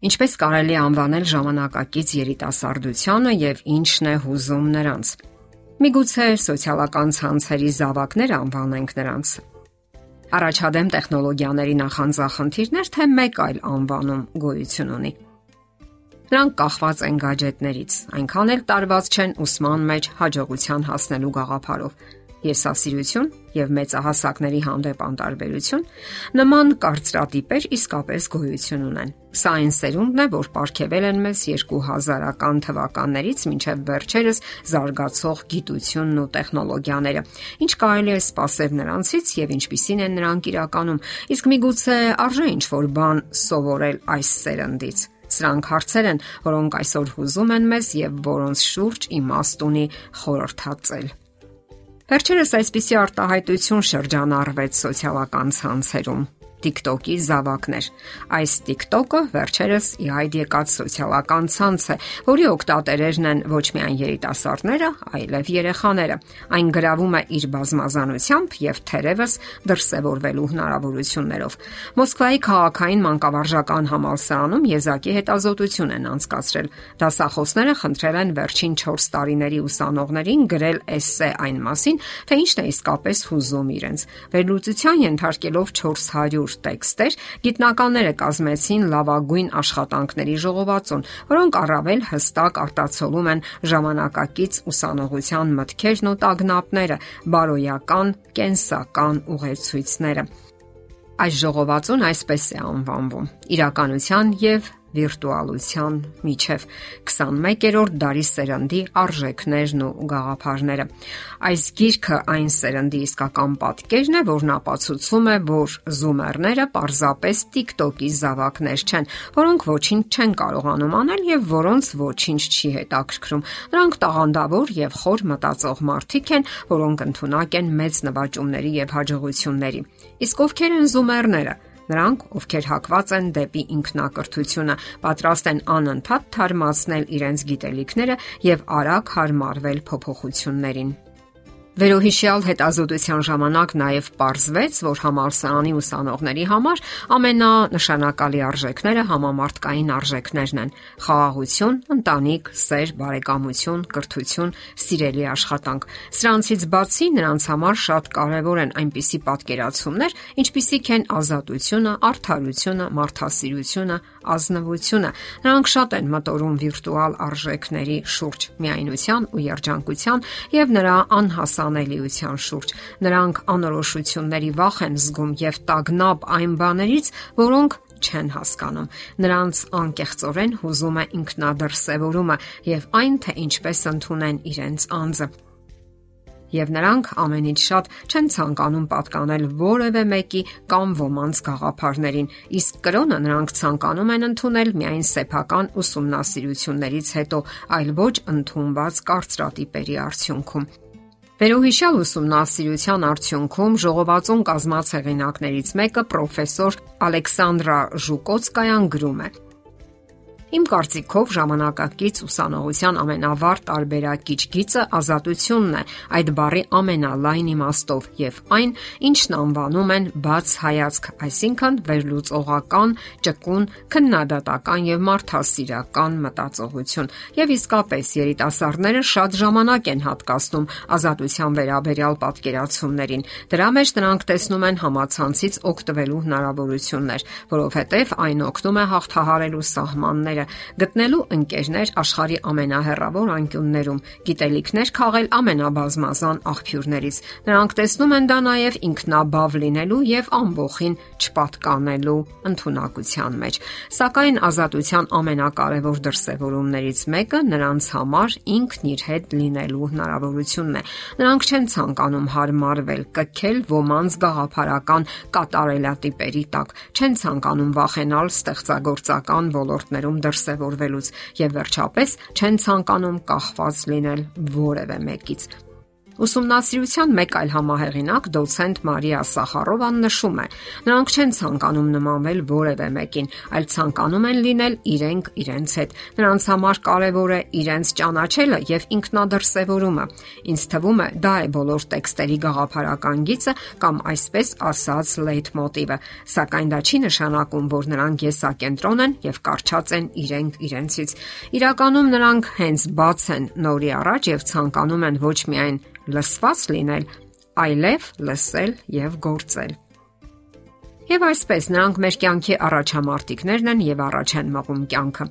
Ինչպես կարելի անվանել ժամանակակից երիտասարդությանը եւ ինչն է հուզում նրանց։ Միգուցե սոցիալական ցանցերի զավակներ անվանենք նրանց։ Առաջադեմ տեխնոլոգիաների նախանձախնդիրներ թե մեկ այլ անվանում գոյություն ունի։ Նրանք կախված են գadgetներից, այնքան էլ տարված չեն ուսման մեջ հաջողության հասնելու գաղափարով եսասիրություն եւ մեծահասակների հանդեպ անտարբերություն նման կարծրատիպեր իսկապես գոյություն ունեն։ Սա այն սերունդն է, որ ապարգևել են մեզ 2000-ական թվականներից մինչև վերջերս զարգացող գիտությունն ու տեխնոլոգիաները։ Ինչ կարելի է սпасել նրանցից եւ ինչպիսին են նրանք իրականում, իսկ միգուցե արժե ինչ-որ բան սովորել այս սերնդից։ Սրանք հարցեր են, որոնք այսօր հուզում են մեզ եւ որոնց շուրջ իմաստ ունի խորհրդածել։ Վերջերս այսպիսի արտահայտություն շրջանառվեց սոցիալական ցանցերում TikTok-ի զավակներ։ Այս TikTok-ը վերջերս ի հայտ եկած սոցիալական ցանց է, որի օկտատերերն են ոչ միայն երիտասարդները, այլև երեխաները։ Այն գրավում է իր բազմազանությամբ եւ թերևս դրսևորվելու հնարավորություններով։ Մոսկվայի քաղաքային մանկավարժական համալսարանում եզակի հետազոտություն են անցկացրել։ Դասախոսները խնդրել են վերջին 4 տարիների ուսանողներին գրել էսսե այն մասին, թե ինչն է իսկապես հուզում իրենց։ Վերլուծության ենթարկելով 400 լուրջ տեքստեր, գիտնականները կազմեցին լավագույն աշխատանքների ժողովածուն, որոնք առավել հստակ արտացոլում են ժամանակակից ուսանողության մտքերն ու տագնապները, բարոյական, կենսական ուղեցույցները։ Այս ժողովածուն այսպես է անվանվում. իրականության եւ վիրտուալության միջև 21-րդ դարի սերնդի արժեքներն ու գաղափարները։ Այս գիրքը այն սերնդի իսկական պատկերն է, որն ապացուցում է, որ զումերները պարզապես TikTok-ի զավակներ չեն, որոնք ոչինչ չեն կարողանում անել եւ որոնց ոչինչ չի հետաքրքրում։ Նրանք տաղանդավոր եւ խոր մտածող մարդիկ են, որոնք ընդունակ են մեծ նվաճումների եւ հաջողությունների։ Իսկ ովքեր են զումերները։ Նրանք, ովքեր հակված են դեպի ինքնակրթությունը, պատրաստ են անընդհատ թարմացնել իրենց գիտելիքները եւ արագ հարմարվել փոփոխություններին։ Վերոհիշյալ հետազոտության ժամանակ նաև ողջվեց, որ համալսարանի ուսանողների համար ամենանշանակալի արժեքները համամարտկային արժեքներն են՝ խաղաղություն, ընտանիք, սեր, բարեկամություն, կրթություն, սիրելի աշխատանք։ Սրանցից բացի նրանց համար շատ կարևոր են այնպիսի պատկերացումներ, ինչպիսիք են ազատությունը, արդարությունը, մարդասիրությունը, ազնվությունը։ Նրանք շատ են մտորում վիրտուալ արժեքների շուրջ՝ միայնության ու երջանկության եւ նրա անհասանելիության շուրջ։ Նրանք անորոշությունների վախ են զգում եւ տագնապ այն բաներից, որոնք չեն հասկանում։ Նրանց անկեղծորեն հուզում է ինքնադրսևորումը եւ այն, թե ինչպես ընդունեն իրենց անձը եւ նրանք ամենից շատ չեն ցանկանում պատկանել որևէ մեկի կամ ոմանց գաղափարներին, իսկ կրոնը նրանք ցանկանում են ընդունել միայն սեփական ուսումնասիրություններից հետո, այլ ոչ ընդունված կարծրատիպերի արդյունքում։ Վերոհիշյալ ուսումնասիրության արդյունքում ժողովածուն կազմած հեղինակներից մեկը պրոֆեսոր Ալեքսանդրա Ժուկոցկայան գրում է. Իմ կարծիքով ժամանակակից ուսանողության ամենավառ տարբերակիչ գիծը ազատությունն է այդ բառի ամենալայն իմաստով եւ այն, ինչն անվանում են բաց հայացք, այսինքն վերլուծողական, ճկուն, քննադատական եւ մարդասիրական մտածողություն։ Եվ իսկապես երիտասարդները շատ ժամանակ են հատկացնում ազատության վերաբերյալ պատկերացումներին։ Դրա մեջ նրանք տեսնում են համացանցից օգտվելու հնարավորություններ, որովհետև այն օգնում է հաղթահարելու սահմանները ընկերները, գտնելու ընկերներ աշխարի ամենահեռավոր անկյուններում, գիտելիքներ քաղել ամենաբազմազան աղբյուրներից։ Նրանք տեսնում են դա նաև ինքնաբավ լինելու եւ ամբողին չպատկանելու ընտունակության մեջ։ Սակայն ազատության ամենակարևոր դրսևորումներից մեկը նրանց համար ինքն իր հետ լինելու հնարավորությունն է։ Նրանք չեն ցանկանում հարմարվել, կքել ոմանց գաղափարական կատարելատիպերի տակ, չեն ցանկանում վախենալ ստեղծագործական ոլորտներում դրսևորվելուց եւ վերջապես չեն ցանկանում կախված լինել որևէ մեկից։ Ուսումնասիրության մեկ այլ համահեղինակ դոցենտ Մարիա Սախարովան նշում է. նրանք չեն ցանկանում նմանվել որևէ մեկին, այլ ցանկանում են լինել իրենք իրենց հետ։ Նրանց համար կարևոր է իրենց ճանաչելը եւ ինքնադրսևորումը։ Ինձ թվում է, դա է բոլոր տեքստերի գաղափարական գիծը կամ այսպես ասած լեյթմոտիվը, սակայն դա չի նշանակում, որ նրանք եսակենտրոն են եւ կարճած են իրենք իրենցից։ Իրականում նրանք հենց բաց են նորի առաջ եւ ցանկանում են ոչ միայն լսված լինել, այլև լսել եւ գործել։ Եվ այսպես նրանք մեր կյանքի առաջամարտիկներն են եւ առաջ են մղում կյանքը։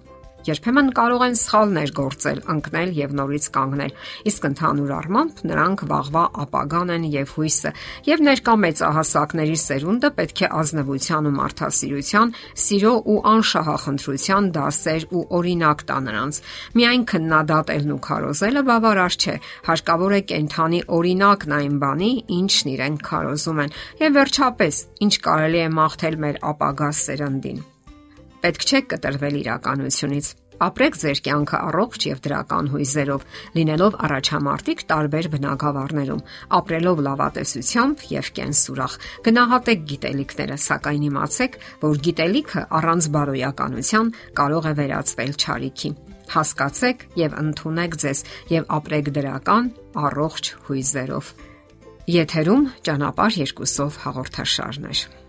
Երբեմն կարող են սխալներ գործել, ընկնել եւ նորից կանգնել, իսկ ընդհանուր առմամբ նրանք վաղվա ապագան են եւ հույսը, եւ ներկա մեծահասակների սերունդը պետք է ազնվության ու մարդասիրության, սիրո ու անշահախնդրության դասեր ու օրինակ տա նրանց։ Միայն քննադատելն ու քարոզելը բավարար չէ, հարկավոր է կենթանի օրինակն այն բանի, ինչն իրենք քարոզում են։ Եվ վերջապես, ինչ կարելի է մաղթել մեր ապագա սերնդին։ Պետք չէ կտրվել իրականությունից։ Ապրեք ձեր կյանքը առողջ եւ դրական հույզերով, լինելով առաջամարտիկ տարբեր բնակավարներում, ապրելով լավատեսությամբ եւ կենսուրախ։ Գնահատեք գիտելիքները, սակայն իմացեք, որ գիտելիքը առանց բարոյականության կարող է վերածվել ճարիքի։ Հասկացեք եւ ընդունեք ձեզ եւ ապրեք դրական, առողջ հույզերով։ Եթերում ճանապարհ երկուսով հաղորդաշարներ։